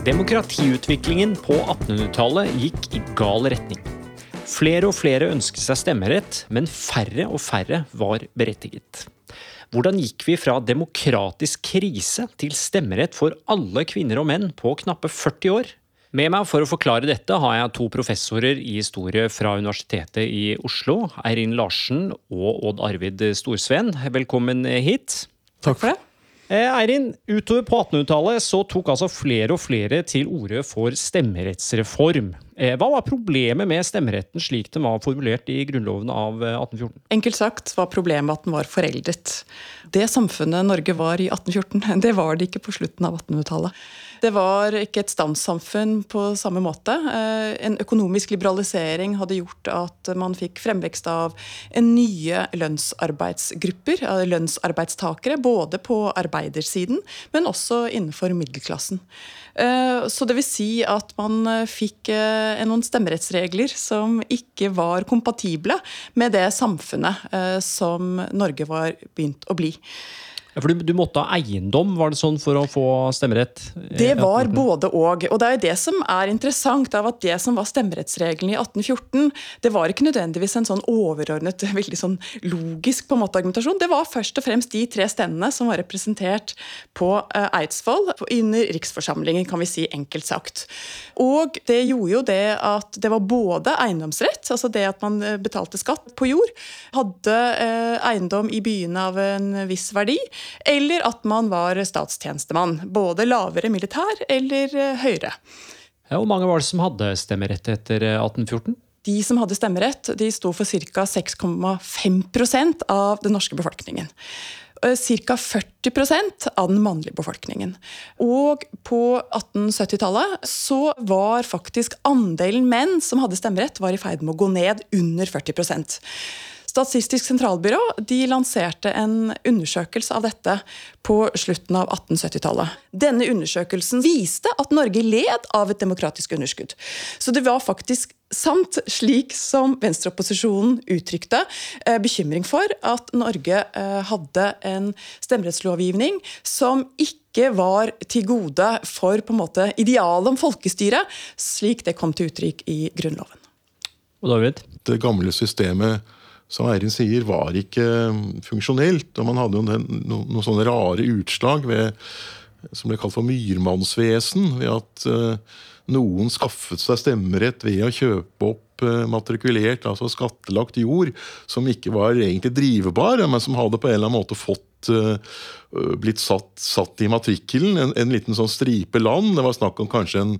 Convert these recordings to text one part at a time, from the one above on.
Demokratiutviklingen på 1800-tallet gikk i gal retning. Flere og flere ønsket seg stemmerett, men færre og færre var berettiget. Hvordan gikk vi fra demokratisk krise til stemmerett for alle kvinner og menn på knappe 40 år? Med meg for å forklare dette har jeg to professorer i historie fra Universitetet i Oslo, Eirin Larsen og Odd Arvid Storsveen. Velkommen hit. Takk for det. Eh, Eirin, utover på 1800-tallet så tok altså flere og flere til orde for stemmerettsreform. Eh, hva var problemet med stemmeretten slik den var formulert i Grunnloven av 1814? Eh, Enkelt sagt var problemet at den var foreldet. Det samfunnet Norge var i 1814, det var det ikke på slutten av 1800-tallet. Det var ikke et standssamfunn på samme måte. Eh, en økonomisk liberalisering hadde gjort at man fikk fremvekst av nye lønnsarbeidsgrupper, lønnsarbeidstakere, både på arbeidersiden, men også innenfor middelklassen. Eh, så det vil si at man fikk eh, noen stemmerettsregler som ikke var kompatible med det samfunnet som Norge var begynt å bli. Ja, for du, du, måtte ha eiendom, var det sånn, for å få stemmerett? Det var både og. Og det er jo det som er interessant, av at det som var stemmerettsreglene i 1814, det var ikke nødvendigvis en sånn overordnet, veldig sånn logisk på en måte argumentasjon. Det var først og fremst de tre stendene som var representert på uh, Eidsvoll under riksforsamlingen, kan vi si enkelt sagt. Og det gjorde jo det at det var både eiendomsrett, altså det at man eh, betalte skatt på jord, hadde eiendom i byene av en viss verdi, eller at man var statstjenestemann. Både lavere militær eller eh, høyere. Hvor mange var det som hadde stemmerett etter 1814? Eh, de som hadde stemmerett, de sto for ca. 6,5% av den norske befolkningen. Eh, ca. 40% av den mannlige befolkningen. Og på 1870-tallet så var faktisk andelen menn som hadde stemmerett, var i ferd med å gå ned under 40 Statistisk sentralbyrå de lanserte en undersøkelse av dette på slutten av 1870-tallet. Denne undersøkelsen viste at Norge led av et demokratisk underskudd. Så det var faktisk sant, slik som venstreopposisjonen uttrykte eh, bekymring for at Norge eh, hadde en stemmerettslovgivning som ikke var til gode for på en måte idealet om folkestyre, slik det kom til uttrykk i Grunnloven. Og David? Det gamle systemet som Eirin sier, var ikke um, funksjonelt. og Man hadde jo noen, noen sånne rare utslag ved, som ble kalt for myrmannsvesen. Ved at uh, noen skaffet seg stemmerett ved å kjøpe opp uh, matrikulert, altså skattelagt jord, som ikke var egentlig drivbar, men som hadde på en eller annen måte fått blitt satt, satt, i matrikkelen. En, en, liten sånn stripe land. Det var snakk om kanskje en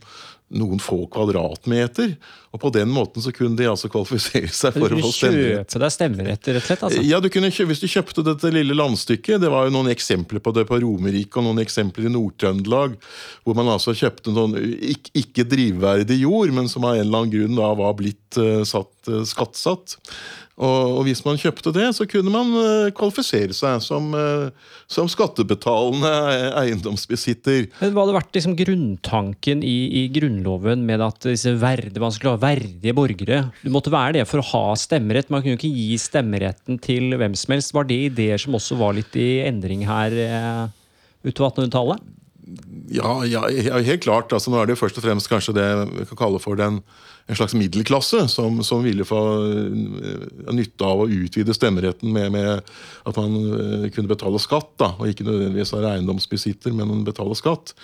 noen få kvadratmeter. Og på den måten så kunne de altså kvalifisere seg for å få stemmerett. Kjøpe deg stemmerett, rett og slett? Altså. Ja, du kunne, Hvis du kjøpte dette lille landstykket Det var jo noen eksempler på det på Romerike og noen eksempler i Nord-Trøndelag, hvor man altså kjøpte noen ikke, ikke, drivverdig jord, men som av en eller annen grunn da var blitt uh, satt, uh, skattsatt. Og, og, hvis man kjøpte det, så kunne man uh, kvalifisere seg som, uh, som, skattebetalende eiendomsbesitter. Men Hva hadde vært liksom, grunntanken i, i, Grunnloven med at verde, man skulle ha verdige borgere? Du måtte være det for å ha stemmerett. Man kunne jo ikke gi stemmeretten til hvem som helst. Var det ideer som også var litt i endring her uh, utover 1800-tallet? Ja, ja, helt klart. Altså, nå er det jo først og fremst kanskje det vi kan kalle for den en slags middelklasse som, som, ville få uh, nytte av å utvide stemmeretten med, med at man uh, kunne betale skatt. Da, og ikke nødvendigvis være eiendomsbesitter, men betale skatt.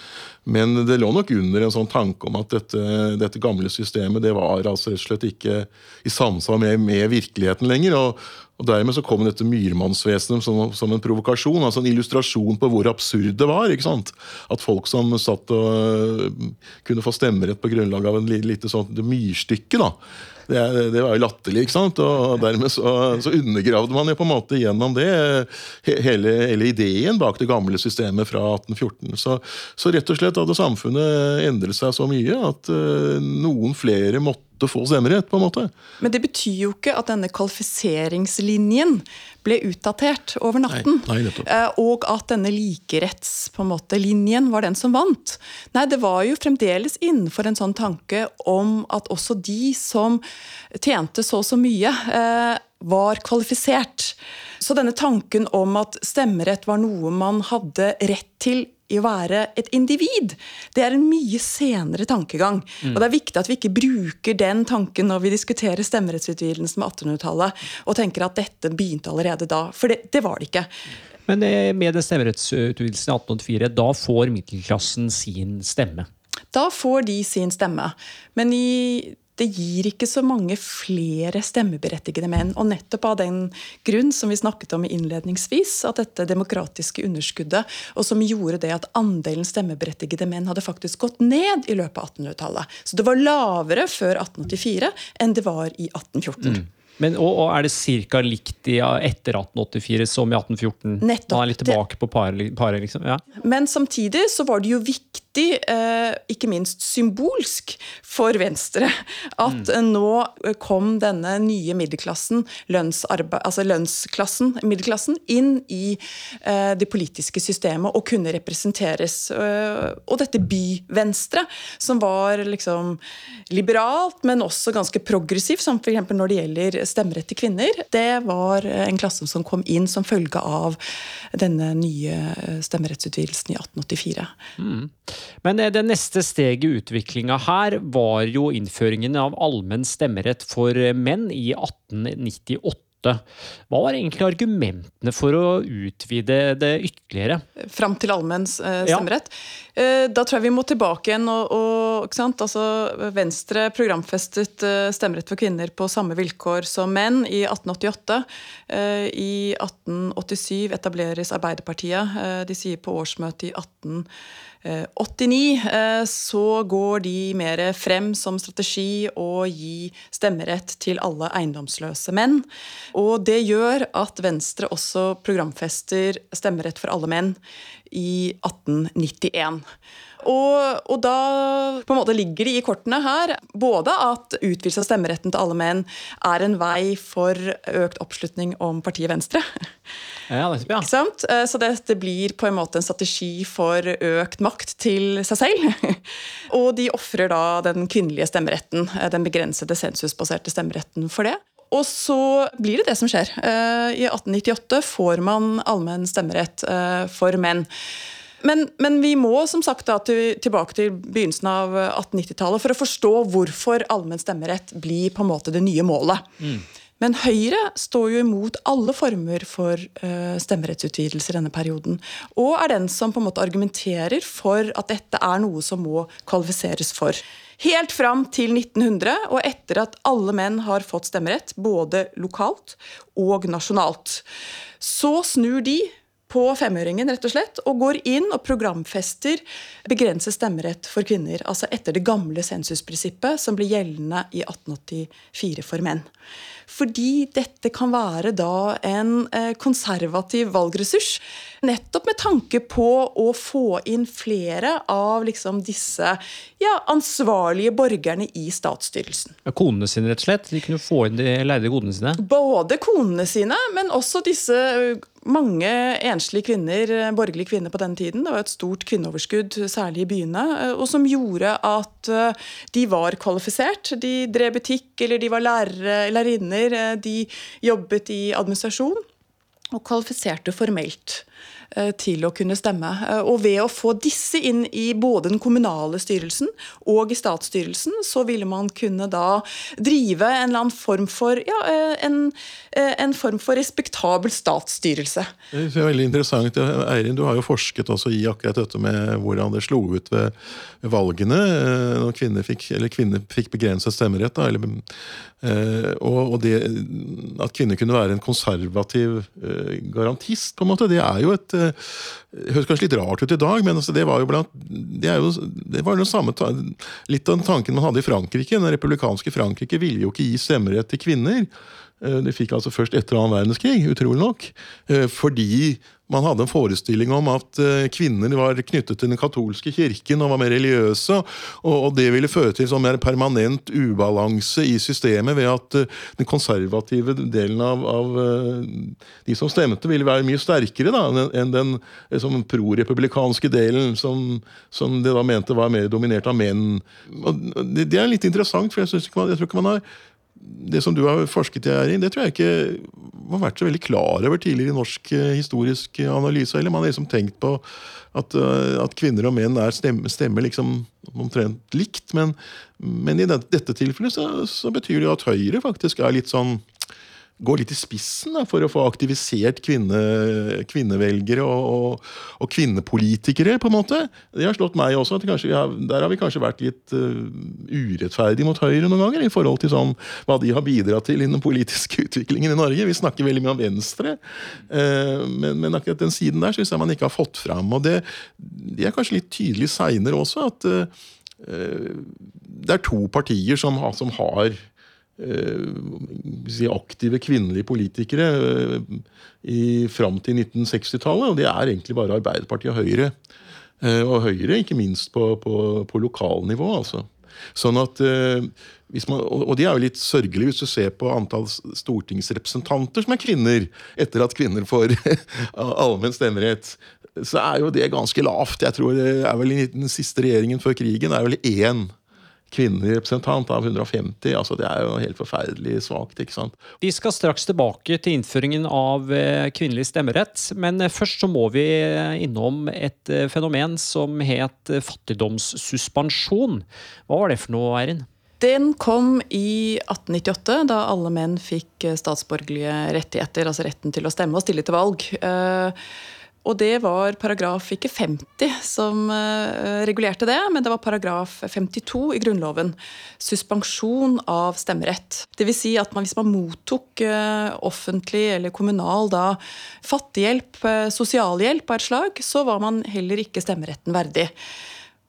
Men det lå nok under en sånn tanke om at dette, dette gamle systemet det var altså rett og slett ikke i samsvar med, med virkeligheten lenger. og og Dermed så kom dette myrmannsvesenet som, som, en provokasjon, altså en illustrasjon på hvor absurd det var. ikke sant? At folk som satt og uh, kunne få stemmerett på grunnlag av en lite sånt myrstykke, da, det, det, var jo latterlig. ikke sant? Og dermed så, så, undergravde man jo på en måte gjennom det hele, hele, ideen bak det gamle systemet fra 1814. Så, så, rett og slett hadde samfunnet endret seg så mye at uh, noen flere måtte få stemmerett. på en måte. Men det betyr jo ikke at denne kvalifiseringslinjen ble utdatert over natten. Nei, nei, uh, og at denne likerettslinjen var den som vant. Nei, det var jo fremdeles innenfor en sånn tanke om at også de som tjente så og så mye, uh, var kvalifisert. Så denne tanken om at stemmerett var noe man hadde rett til i å være et individ. Det er en mye senere tankegang. Mm. Og det er viktig at vi ikke bruker den tanken når vi diskuterer stemmerettsutvidelsen med 1800-tallet, og tenker at dette begynte allerede da. For det, det var det ikke. Men eh, med den stemmerettsutvidelsen i 1884, da får middelklassen sin stemme? Da får de sin stemme. Men i det gir ikke så mange flere stemmeberettigede menn. Og nettopp av den grunn som vi snakket om innledningsvis, at dette demokratiske underskuddet, og som gjorde det at andelen stemmeberettigede menn hadde faktisk gått ned i løpet av 1800-tallet. Så det var lavere før 1884 enn det var i 1814. Mm. Men, og, og, Er det ca. likt i, etter 1884 som i 1814? Nettopp. Man er litt tilbake på paret, pare, liksom? Ja. Men samtidig så var det jo viktig viktig, eh, ikke minst symbolsk, for Venstre at mm. nå kom denne nye middelklassen, altså lønnsklassen, middelklassen, inn i eh, det politiske systemet og kunne representeres. Eh, og dette by-Venstre, som var liksom liberalt, men også ganske progressivt, som f.eks. når det gjelder stemmerett til kvinner, det var en klasse som kom inn som følge av denne nye stemmerettsutvidelsen i 1884. Mm. Men eh, det neste steget i utviklinga her var jo innføringen av allmenn stemmerett for eh, menn i 1898. Hva var egentlig argumentene for å utvide det ytterligere? Fram til allmenn eh, stemmerett? Ja. Da tror jeg vi må tilbake igjen. og, og altså, Venstre programfestet stemmerett for kvinner på samme vilkår som menn i 1888. I 1887 etableres Arbeiderpartiet. De sier på årsmøtet i 1888 89 eh, så går de mer frem som strategi å gi stemmerett til alle eiendomsløse menn. Og det gjør at Venstre også programfester stemmerett for alle menn i 1891. Og, og, da på en måte ligger det i kortene her både at utvidelse av stemmeretten til alle menn er en vei for økt oppslutning om partiet Venstre. Ja, det ja. Eh, så dette blir på en måte en strategi for økt makt til seg selv. og de ofrer da den kvinnelige stemmeretten, eh, den begrensede sensusbaserte stemmeretten, for det. Og så blir det det som skjer. Eh, I 1898 får man allmenn stemmerett for menn. Men, men, vi må som sagt da, til, tilbake til begynnelsen av 1890-tallet for å forstå hvorfor allmenn stemmerett blir på en måte det nye målet. Mm. Men Høyre står jo imot alle former for uh, stemmerettsutvidelse i denne perioden. Og er den som på en måte argumenterer for at dette er noe som må kvalifiseres for. Helt fram til 1900, og etter at alle menn har fått stemmerett, både lokalt og nasjonalt. Så snur de på femøringen rett og slett, og går inn og programfester begrenset stemmerett for kvinner. Altså etter det gamle sensusprinsippet som ble gjeldende i 1884 for menn. Fordi dette kan være da en eh, konservativ valgressurs. Nettopp med tanke på å få inn flere av liksom disse ja, ansvarlige borgerne i statsstyrelsen. Konene sine, rett og slett? De kunne få inn de leide godene sine? Både konene sine, men også disse mange enslige kvinner, borgerlige kvinner på den tiden. Det var et stort kvinneoverskudd, særlig i byene, og som gjorde at eh, de var kvalifisert. De drev butikk, eller de var lærere, lærerinner kvinner eh, de jobbet i administrasjon og kvalifiserte formelt. Eh, til å kunne stemme. Eh, og ved å få disse inn i både den kommunale styrelsen og i statsstyrelsen, så ville man kunne da drive en eller annen form for ja, eh, en, en form for respektabel statsstyrelse. Det er veldig interessant. Eirin, du har jo forsket også i akkurat dette med hvordan det slo ut ved valgene når kvinner fikk, kvinner fikk begrenset stemmerett. Da, eller, og, det at kvinner kunne være en konservativ garantist, på en måte, det er jo et eh, høres kanskje litt rart ut i dag, men altså det var jo blant det, jo, det var den samme, litt av den tanken man hadde i Frankrike. Den republikanske Frankrike ville jo ikke gi stemmerett til kvinner. Eh, de fikk altså først etter annen verdenskrig, utrolig nok. Eh, fordi man hadde en forestilling om at eh, kvinner var knyttet til den katolske kirken og var mer religiøse. Og det ville føre til sånn mer permanent ubalanse i systemet ved at den konservative delen av, av de som stemte, ville være mye sterkere da, enn den liksom, pro-republikanske delen, som, som de da mente var mer dominert av menn. Og det er litt interessant, for jeg, ikke man, jeg tror ikke man har det som du har forsket i, Erin, det tror jeg ikke har vært så veldig klar over tidligere i norsk eh, historisk analyse. eller Man har liksom tenkt på at, eh, at kvinner og menn er stemmer, stemme liksom omtrent likt. Men, men i dette tilfellet så, så, betyr det jo at Høyre faktisk er litt sånn går litt i spissen da, for å få aktivisert kvinne, kvinnevelgere og, og, og, kvinnepolitikere, på en måte. Det har slått meg også. at har, Der har vi kanskje vært litt uh, urettferdige mot Høyre noen ganger, i forhold til sånn, hva de har bidratt til i den politiske utviklingen i Norge. Vi snakker veldig mye om Venstre, uh, men, men, akkurat den siden der syns jeg man ikke har fått fram. Og det, det er kanskje litt tydelig seinere også, at uh, det er to partier som, som har Eh, aktive kvinnelige politikere eh, i, fram til 1960-tallet. Og det er egentlig bare Arbeiderpartiet og Høyre. Eh, og Høyre ikke minst på, på, på lokalnivå. altså. Sånn at, man, og det er jo litt sørgelig hvis du ser på antall stortingsrepresentanter som er kvinner, etter at kvinner får allmenn stemmerett. Så er jo det ganske lavt. Jeg tror det er vel Den siste regjeringen før krigen er vel én kvinnelig representant av 150. altså Det er jo helt forferdelig svakt. ikke sant? Vi skal straks tilbake til innføringen av eh, kvinnelig stemmerett. Men eh, først så må vi eh, innom et fenomen som het fattigdomssuspensjon. Hva var det for noe, Eirin? Den kom i 1898, da alle menn fikk statsborgerlige rettigheter, altså retten til å stemme og stille til valg. Og det var paragraf ikke 50 som uh, regulerte det, men det var paragraf 52 i Grunnloven. Suspensjon av stemmerett. Dvs. Si at man, hvis man mottok uh, offentlig eller kommunal da, fattighjelp, uh, sosialhjelp av et slag, så var man heller ikke stemmeretten verdig.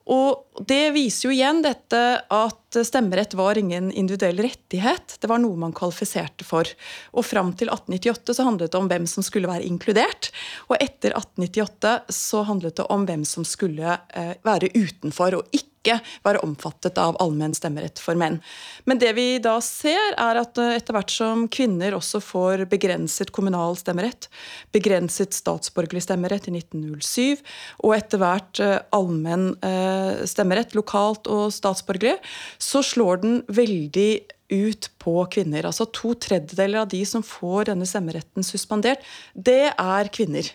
Og det viser jo igjen dette at stemmerett var ingen individuell rettighet. Det var noe man kvalifiserte for. Og fram til 1898 så handlet det om hvem som skulle være inkludert. Og etter 1898 så handlet det om hvem som skulle eh, være utenfor og ikke være omfattet av allmenn stemmerett for menn. Men det vi da ser, er at eh, etter hvert som kvinner også får begrenset kommunal stemmerett, begrenset statsborgerlig stemmerett i 1907, og etter hvert eh, allmenn eh, stemmerett lokalt og statsborgerlig, så slår den veldig ut på kvinner. Altså To tredjedeler av de som får denne stemmeretten suspendert, det er kvinner.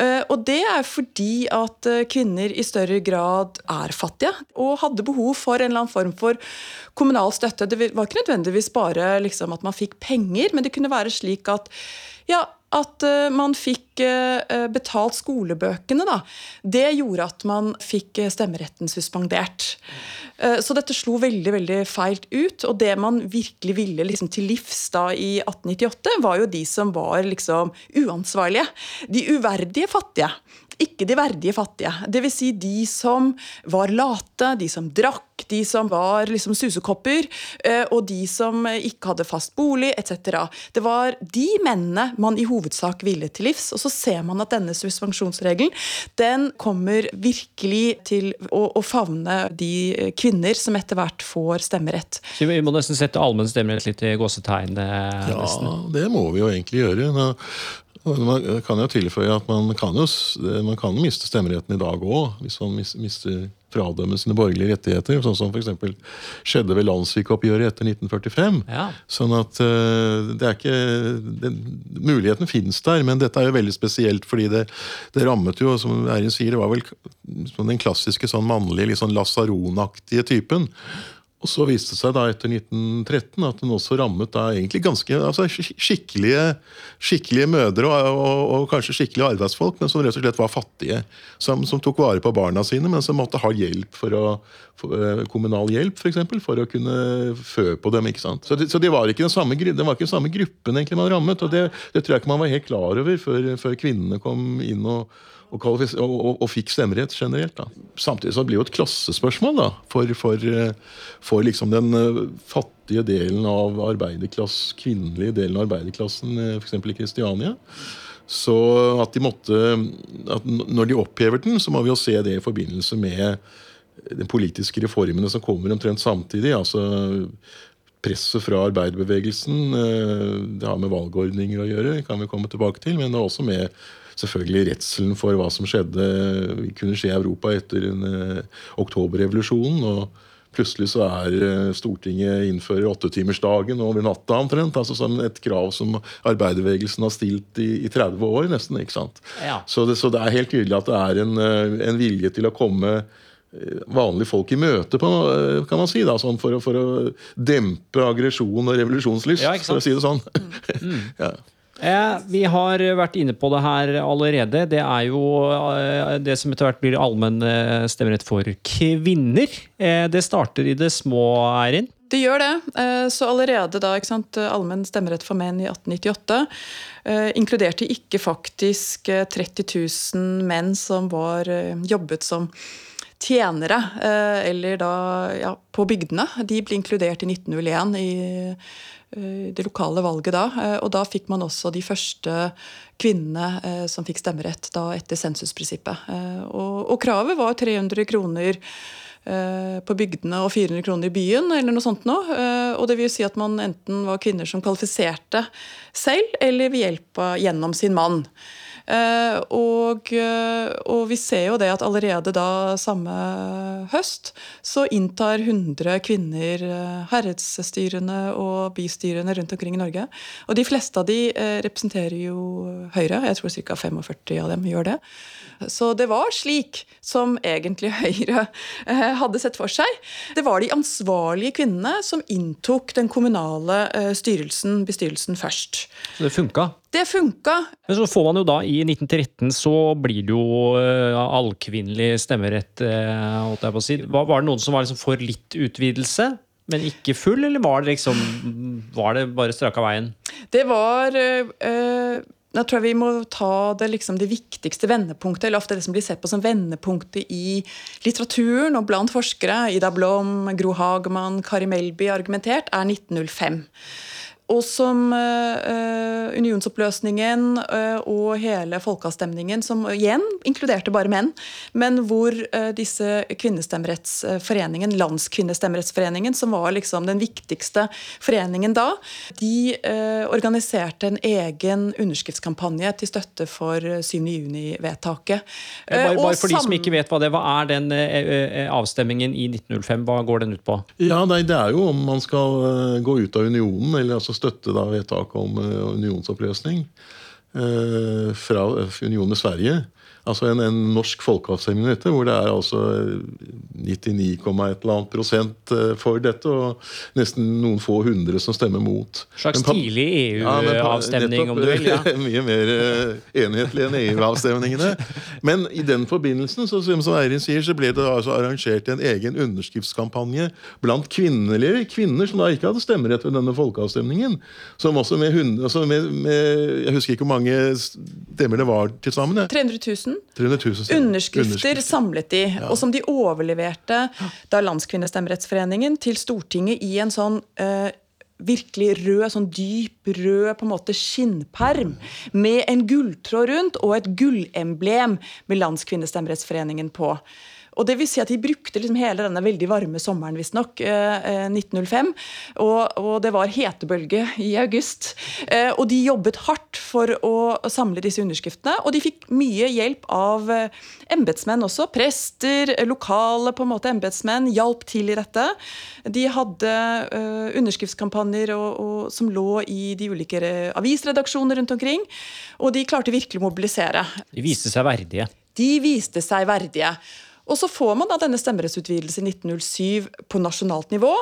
Eh, og det er fordi at eh, kvinner i større grad er fattige og hadde behov for en eller annen form for kommunal støtte. Det var ikke nødvendigvis bare liksom at man fikk penger, men det kunne være slik at ja, at uh, man fikk uh, betalt skolebøkene. Da. Det gjorde at man fikk stemmeretten suspendert. Så dette slo veldig veldig feilt ut. Og det man virkelig ville liksom, til livs da i 1898, var jo de som var liksom, uansvarlige. De uverdige fattige ikke de verdige fattige. Dvs. Si de som var late, de som drakk, de som var liksom susekopper, eh, og de som ikke hadde fast bolig, etc. Det var de mennene man i hovedsak ville til livs. Og så ser man at denne suspensjonsregelen den kommer virkelig til å, å favne de kvinner som etter hvert får stemmerett. Så Vi må nesten sette allmenn stemmerett litt i gåsetegn? Eh, ja, det må vi jo egentlig gjøre. Man kan jo tilføye at man kan jo man kan miste stemmeretten i dag òg, hvis man mister fradømmer sine borgerlige rettigheter. Sånn som f.eks. skjedde ved landssvikoppgjøret etter 1945. Ja. Sånn at uh, det er ikke det, Muligheten finnes der, men dette er jo veldig spesielt fordi det, det rammet jo, som Eirin sier, det var vel den klassiske sånn mannlige, litt sånn lasaronaktige typen. Og så viste det seg da etter 1913 at den også rammet da egentlig ganske altså skikkelige, skikkelige mødre og, og, og, kanskje skikkelige arbeidsfolk, men som rett og slett var fattige. Som, som tok vare på barna sine, men som måtte ha hjelp for å, for, eh, kommunal hjelp for, eksempel, for å kunne fø på dem. ikke sant? Så, det, så det var ikke den samme, var ikke den samme gruppen egentlig man rammet. og Det, det tror jeg ikke man var helt klar over før, før kvinnene kom inn og og, og, og, fikk stemmerett generelt. Da. Samtidig så blir det jo et klassespørsmål da, for, for, eh, for liksom den eh, fattige delen av arbeiderklass, kvinnelige delen av arbeiderklassen, eh, f.eks. i Kristiania. Så at de måtte at Når de opphever den, så må vi jo se det i forbindelse med de politiske reformene som kommer omtrent samtidig. altså Presset fra arbeiderbevegelsen. Det har med valgordninger å gjøre, kan vi komme tilbake til. Men det er også med selvfølgelig redselen for hva som skjedde kunne skje i Europa etter en, uh, oktoberrevolusjonen. og plutselig så er eh, Stortinget innfører åttetimersdagen over natta omtrent. altså som Et krav som arbeiderbevegelsen har stilt i, i 30 år, nesten. ikke sant? Ja. Så, det, så det er helt tydelig at det er en, eh, en vilje til å komme eh, vanlige folk i møte, på, eh, kan man si, da, sånn for, å, for å dempe aggresjon og revolusjonslyst, Ja, for å si det sånn. ja. Eh, vi har vært inne på det her allerede. Det er jo eh, det som etter hvert blir allmenn eh, stemmerett for kvinner. Det starter i det små, Eirin. Det gjør det. Så allerede da, ikke sant, allmenn stemmerett for menn i 1898 eh, inkluderte ikke faktisk eh, 30 000 menn som var jobbet som tjenere, eh, eller da ja, på bygdene. De ble inkludert i 1901 i eh, det lokale valget da. eh, Og da fikk man også de første kvinnene som fikk stemmerett da etter sensusprinsippet. Og, og kravet var 300 kroner på bygdene og 400 kroner i byen, eller noe sånt noe. Og det vil si at man enten var kvinner som kvalifiserte selv, eller ved hjelp av gjennom sin mann. Eh, og, eh, og vi ser jo det at allerede da samme høst så inntar 100 kvinner eh, herredsstyrene og bystyrene rundt omkring i Norge. Og de fleste av de representerer jo Høyre. Jeg tror ca. 45 av dem gjør det. Så det var slik som egentlig Høyre eh, hadde sett for seg. Det var de ansvarlige kvinnene som inntok den kommunale eh, styrelsen, bestyrelsen først. Så det funka. Det funka. Men så får man jo da, i 1913 så blir det jo eh, allkvinnelig stemmerett, holdt jeg på å si. Var, var det noen som var liksom for litt utvidelse, men ikke full, eller var det liksom Var det bare straka veien? Det var øh, Nå tror jeg vi må ta det, liksom, det viktigste vendepunktet, eller ofte det som blir sett på som vendepunktet i litteraturen og blant forskere, Ida Blom, Gro Hagemann, Kari Melby, argumentert, er 1905. Og som øh, unionsoppløsningen øh, og hele folkeavstemningen, som igjen inkluderte bare menn, men hvor disse kvinnestemmerettsforeningen, Landskvinnestemmerettsforeningen, som var liksom den viktigste foreningen da, de organiserte en egen underskriftskampanje til støtte for 7. juni-vedtaket. Ja, bare, Eh, bare for de som ikke vet hva det er, hva er den eh, eh, avstemmingen i 1905? Hva går den ut på? Ja, nei, Det er jo om man skal eh, gå ut av unionen, eller altså støtte da vedtaket om eh, unionsoppløsning eh, fra unionen med Sverige. Altså en, en norsk folkeavstemning dette, hvor det er altså 99, et eller annet prosent eh, for dette, og nesten noen få hundre som stemmer mot. Slags Men tidlig Ja, EU-avstemning, om du vil. Ja. Mye mer eh, enhetlig enn EU-avstemningene. Men i den forbindelsen så, som Eirin sier, så ble det altså arrangert en egen underskriftskampanje blant kvinnelige kvinner som da ikke hadde stemmerett ved denne folkeavstemningen. Som også med, hund- altså med, med Jeg husker ikke hvor mange stemmer det var til sammen. 300 000 300 000 underskrifter, underskrifter. samlet de, og som de overleverte da Landskvinnestemmerettsforeningen til Stortinget i en sånn eh, virkelig rød, sånn dyp rød på en måte skinnperm med en gulltråd rundt og et gullemblem med Landskvinnestemmerettsforeningen på. Og det vil si at De brukte liksom hele denne veldig varme sommeren visstnok, eh, eh, 1905. Og, og det var hetebølge i august. Eh, og de jobbet hardt for å samle disse underskriftene. Og de fikk mye hjelp av eh, embetsmenn også. Prester, eh, lokale på en måte embetsmenn hjalp til i dette. De hadde eh, underskriftskampanjer og, og, som lå i de ulike re- avisredaksjoner rundt omkring. Og de klarte virkelig å mobilisere. De viste seg verdige. De viste seg verdige. Og så får man da denne stemmerettsutvidelsen i 1907 på nasjonalt nivå,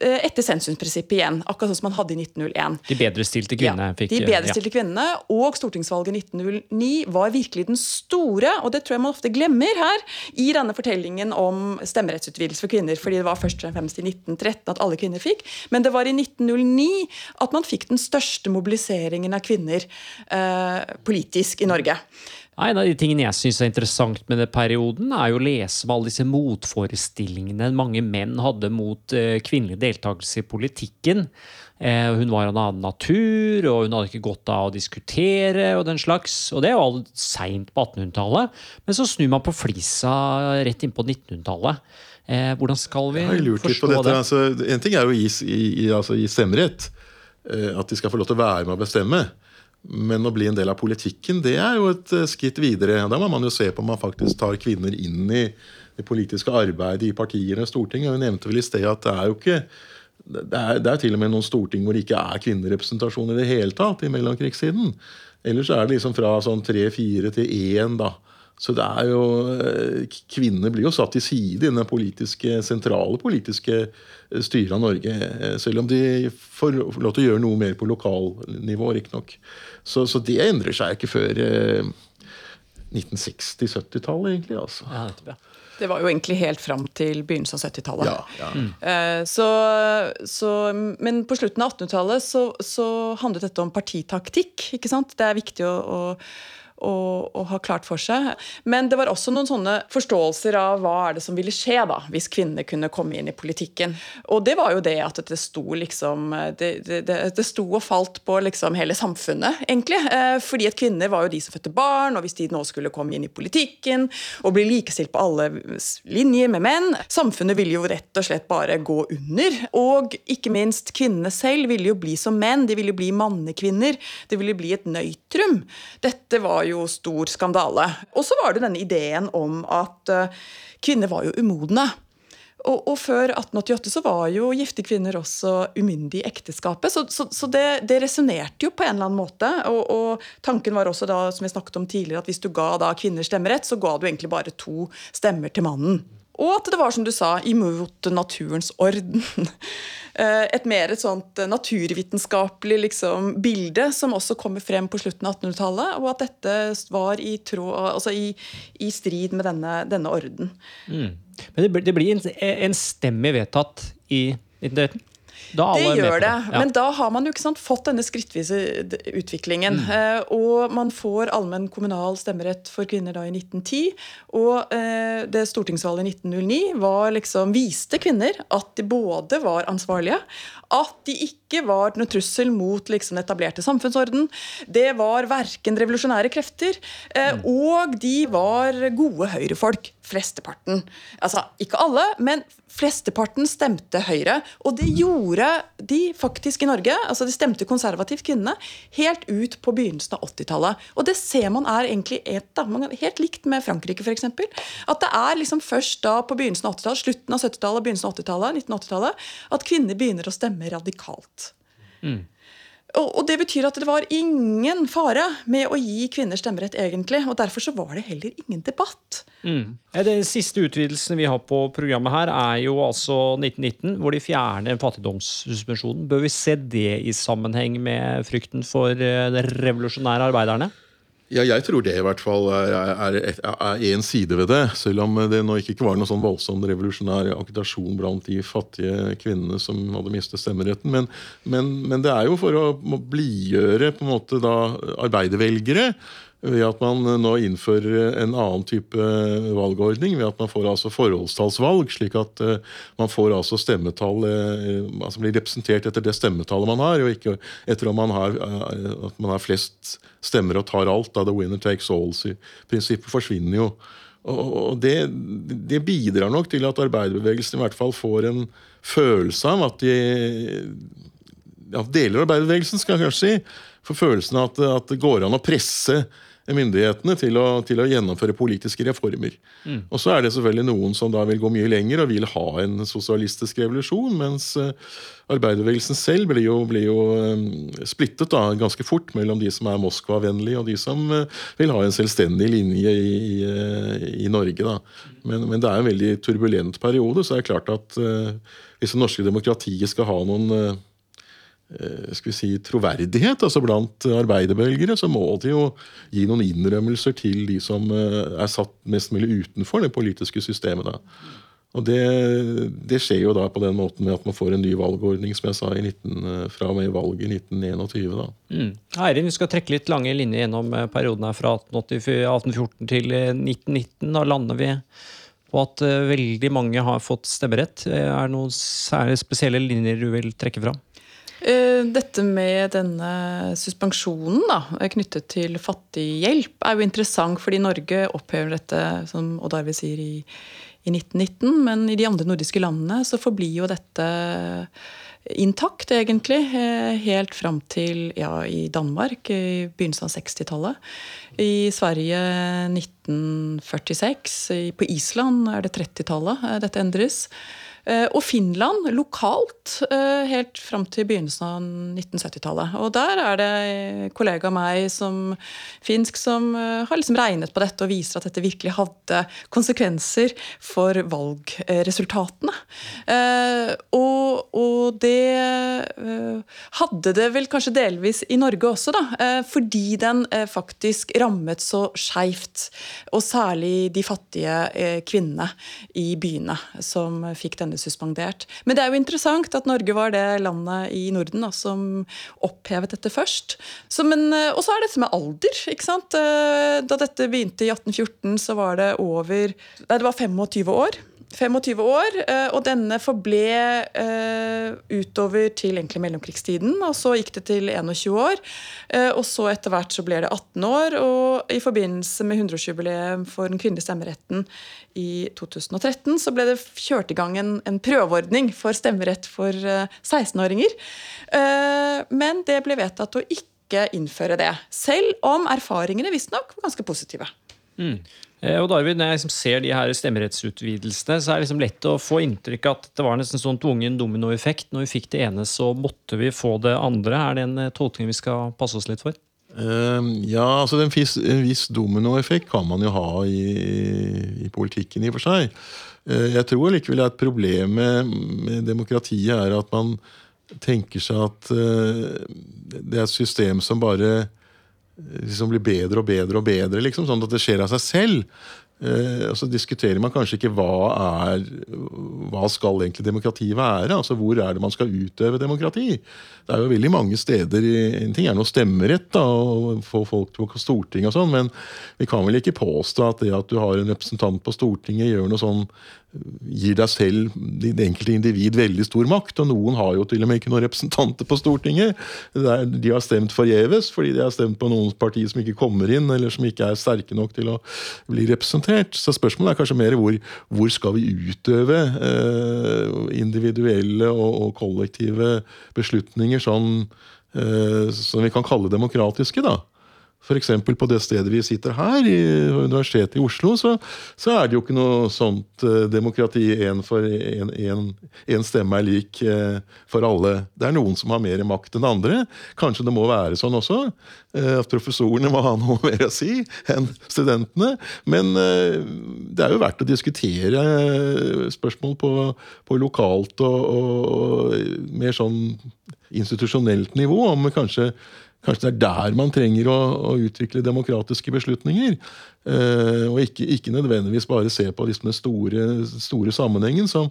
eh, etter sensumprinsippet igjen. Akkurat sånn som man hadde i 1901. De bedrestilte kvinnene Ja, fikk de ja. bedrestilte kvinnene og stortingsvalget 1909 var virkelig den store, og det tror jeg man ofte glemmer her, i denne fortellingen om stemmerettsutvidelse for kvinner. fordi det var først og fremst i 1913 at alle kvinner fikk. Men det var i 1909 at man fikk den største mobiliseringen av kvinner eh, politisk i Norge. En av de tingene jeg syns er interessant med den perioden, er jo å lese om alle disse motforestillingene mange menn hadde mot eh, kvinnelig deltakelse i politikken. Eh, hun var av en annen natur, og hun hadde ikke godt av å diskutere og den slags. Og det er jo alt seint på 1800-tallet. Men så snur man på flisa rett inn på 1900-tallet. Eh, hvordan skal vi forstå det? Altså, en ting er jo å gi, gi, altså, gi stemmerett. At de skal få lov til å være med å bestemme. Men å bli en del av politikken, det er jo et eh, skritt videre. Da må man jo se på om man faktisk tar kvinner inn i det politiske arbeidet i partiene og Stortinget. Vi nevnte vel i sted at det er jo ikke det er, det er, til og med noen storting hvor det ikke er kvinnerepresentasjon i det hele tatt i mellomkrigstiden. Ellers er det liksom fra sånn tre-fire til én, da. Så det er jo Kvinnene Kvinner blir jo satt til side i den politiske, sentrale politiske eh, styret av Norge. Selv om de får lov til å gjøre noe mer på lokalnivå, riktignok. Så, så det endrer seg ikke før eh, 1960-70-tallet, egentlig. altså. Ja, det, ja. Det var jo egentlig helt fram til begynnelsen av 70-tallet. Ja, ja. Mm. Så, så, men på slutten av 1800-tallet så, så, handlet dette om partitaktikk. ikke sant? Det er viktig å, å å, å, ha klart for seg. Men det var også noen sånne forståelser av hva er det som ville skje da, hvis kvinner kunne komme inn i politikken. Og det var jo det at det sto liksom Det, det, det sto og falt på liksom hele samfunnet, egentlig. Eh, fordi at kvinner var jo de som fødte barn, og hvis de nå skulle komme inn i politikken og bli likestilt på alle linjer med menn, samfunnet ville jo rett og slett bare gå under. Og ikke minst kvinnene selv ville jo bli som menn, de ville bli mannekvinner. Det ville bli et nøytrum. Dette var jo jo stor skandale. Og så var det denne ideen om at uh, kvinner var jo umodne. Og, og, før 1888 så var jo gifte kvinner også umyndige i ekteskapet. Så, så, så det, det resonnerte jo på en eller annen måte. Og, og, tanken var også da, som vi snakket om tidligere, at hvis du ga da kvinner stemmerett, så ga du egentlig bare to stemmer til mannen. Og at det var, som du sa, imot naturens orden. Eh, et mer et sånt naturvitenskapelig liksom, bilde som også kommer frem på slutten av 1800-tallet. Og at dette var i, tråd, altså i, i strid med denne, denne orden. Mm. Men det, blir en, en stemme vedtatt i 1913? Det gjør det, ja. men da har man jo ikke sant, fått denne skrittvise utviklingen. Mm. Eh, og man får allmenn kommunal stemmerett for kvinner da i 1910. Og eh, det stortingsvalget i 1909 var liksom, viste kvinner at de både var ansvarlige, at de ikke var noen trussel mot liksom, den etablerte samfunnsorden. Det var verken revolusjonære krefter, eh, mm. og de var gode høyrefolk. Flesteparten. Altså ikke alle, men flesteparten stemte Høyre. Og det gjorde de faktisk i Norge. altså De stemte konservativt kvinnene helt ut på begynnelsen av 80-tallet. Og det ser man er egentlig et, da, helt likt med Frankrike, f.eks. At det er liksom først da på begynnelsen av 80-tallet, slutten av 70-tallet, begynnelsen av 80-tallet, 1980-tallet, at kvinner begynner å stemme radikalt. Mm. Og, det betyr at det var ingen fare med å gi kvinner stemmerett, egentlig. Og derfor så var det heller ingen debatt. Mm. Den siste utvidelsen vi har på programmet her, er jo altså 1919, hvor de fjerner fattigdomssuspensjonen. Bør vi se det i sammenheng med frykten for eh, de revolusjonære arbeiderne? Ja, jeg tror det i hvert fall er, en side ved det. Selv om det nå ikke var noe sånn voldsom revolusjonær agitasjon blant de fattige kvinnene som hadde mistet stemmeretten. Men, men, men det er jo for å blidgjøre på en måte da arbeidervelgere ved at man nå innfører en annen type valgordning. Ved at man får altså forholdstallsvalg, slik at man får altså stemmetall altså blir representert etter det stemmetallet man har, og ikke etter om man har, at man har flest stemmer og tar alt. da The winner takes all-prinsippet forsvinner jo. Og det, det, bidrar nok til at arbeiderbevegelsen i hvert fall får en følelse av at de ja, Deler av arbeiderbevegelsen, skal jeg kanskje si. For følelsen av at, at det går an å presse myndighetene til å, til å gjennomføre politiske reformer. Mm. Og så er det selvfølgelig noen som da vil gå mye lenger og vil ha en sosialistisk revolusjon, mens uh, arbeiderbevegelsen selv blir jo, blir jo um, splittet da, ganske fort mellom de som er Moskva-vennlige, og de som uh, vil ha en selvstendig linje i, i, i Norge. Da. Men, men, det er en veldig turbulent periode, så er det klart at hvis det norske demokratiet skal ha noen Eh, skal vi si, troverdighet altså blant arbeiderbølgere, så må de jo gi noen innrømmelser til de som eh, er satt mest mulig utenfor det politiske systemet. Da. Og det, det, skjer jo da på den måten med at man får en ny valgordning som jeg sa, 19, eh, fra og med valget i 1921. da. Mm. Eirin, vi skal trekke litt lange linjer gjennom perioden her fra 1814 til 1919. Da lander vi på at veldig mange har fått stemmerett. Er det noen særlig spesielle linjer du vil trekke fram? Eh, dette med denne suspensjonen da, knyttet til fattighjelp er jo interessant, fordi Norge opphever dette, som Odd Arve sier, i, i 1919. Men i de andre nordiske landene så forblir jo dette intakt, egentlig. Eh, helt fram til ja, i Danmark i begynnelsen av 60-tallet. I Sverige 1946. På Island er det 30-tallet eh, dette endres. Eh, og Finland lokalt eh, helt fram til begynnelsen av 1970-tallet. Og der er det kollega av meg som finsk som eh, har liksom regnet på dette og viser at dette virkelig hadde konsekvenser for valgresultatene. Og, og det hadde det vel kanskje delvis i Norge også, da. Fordi den faktisk rammet så skeivt. Og særlig de fattige kvinnene i byene som fikk denne suspendert. Men det er jo interessant at Norge var det landet i Norden da, som opphevet dette først. Eh, og så er dette med alder. ikke sant? Eh, da dette begynte i 1814, så var det over Nei, det var 25 år. 25 år, eh, og denne forble uh, utover til egentlig mellomkrigstiden. og Så gikk det til 21 år, uh, og så etter hvert så ble det 18 år. Og i forbindelse med 100-årsjubileet for den kvinnelige stemmeretten i 2013 så ble det kjørt i gang en, en prøveordning for stemmerett for uh, 16-åringer. men det ble vedtatt å ikke innføre det, selv om erfaringene visstnok var ganske positive. Mm. Eh, og David, Når jeg liksom ser de her stemmerettsutvidelsene, så er det liksom lett å få inntrykk at det var nesten sånn tvungen dominoeffekt. Når vi fikk det ene, så måtte vi få det andre. Er det en eh, tolkning vi skal passe oss litt for? Uh, ja, altså En viss, viss dominoeffekt kan man jo ha i, i, politikken, i og for seg. Uh, jeg tror likevel at problemet med demokratiet er at man tenker seg at uh, det er et system som bare liksom blir bedre og bedre og bedre, liksom, sånn at det skjer av seg selv. Eh, så diskuterer man kanskje ikke hva er hva skal egentlig demokrati være? altså Hvor er det man skal utøve demokrati? Det er jo veldig mange steder En ting er noe stemmerett da, og få folk til å på Stortinget og sånn, men vi kan vel ikke påstå at det at du har en representant på Stortinget, gjør noe sånn gir deg selv, det enkelte individ, veldig stor makt. Og noen har jo til og med ikke noen representanter på Stortinget. De har stemt forgjeves fordi de har stemt på noen partier som ikke kommer inn, eller som ikke er sterke nok til å bli representert. Så spørsmålet er kanskje mer hvor, hvor skal vi utøve eh, individuelle og, og, kollektive beslutninger sånn eh, som vi kan kalle demokratiske. da. F.eks. på det stedet vi sitter her, i Universitetet i Oslo, så, så er det jo ikke noe sånt eh, demokrati én stemme er lik eh, for alle. Det er noen som har mer makt enn andre. Kanskje det må være sånn også. Eh, at professorene må ha noe mer å si enn studentene. Men det er jo verdt å diskutere spørsmål på, på lokalt og, og mer sånn institusjonelt nivå. om kanskje Kanskje det er der man trenger å, å utvikle demokratiske beslutninger. Eh, og ikke, ikke, nødvendigvis bare se på liksom den store, store sammenhengen, som,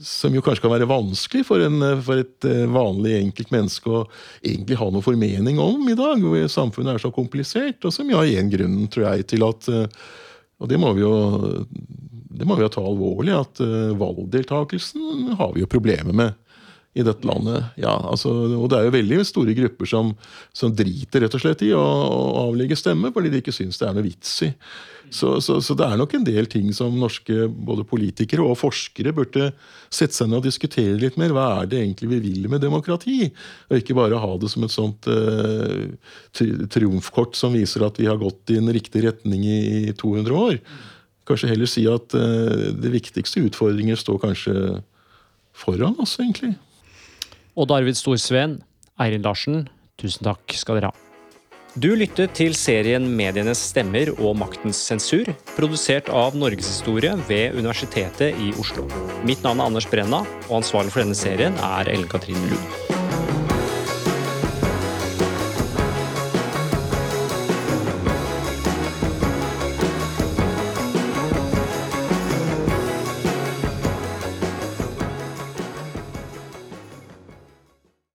som, jo kanskje kan være vanskelig for, en, for et eh, vanlig enkelt menneske å egentlig ha noe formening om i dag, hvor samfunnet er så komplisert. Og som har én grunn, tror jeg, til at eh, Og det må vi jo det må vi jo ta alvorlig, at uh, valgdeltakelsen har vi jo problemer med i dette landet. Ja, altså, og det er jo veldig store grupper som, som driter rett og slett i å, å avlegge stemme fordi de ikke syns det er noe vits i. Så, så, så, det er nok en del ting som norske både politikere og forskere burde sette seg ned og diskutere litt mer. Hva er det egentlig vi vil med demokrati? Og ikke bare ha det som et sånt eh, triumfkort som viser at vi har gått i en riktig retning i, i 200 år. Kanskje heller si at eh, det viktigste utfordringer står kanskje foran oss, egentlig. Odd Arvid Storsveen, Eirin Larsen, tusen takk skal dere ha. Du lyttet til serien Medienes stemmer og maktens sensur, produsert av Norgeshistorie ved Universitetet i Oslo. Mitt navn er Anders Brenna, og ansvarlig for denne serien er Ellen Katrine Lund.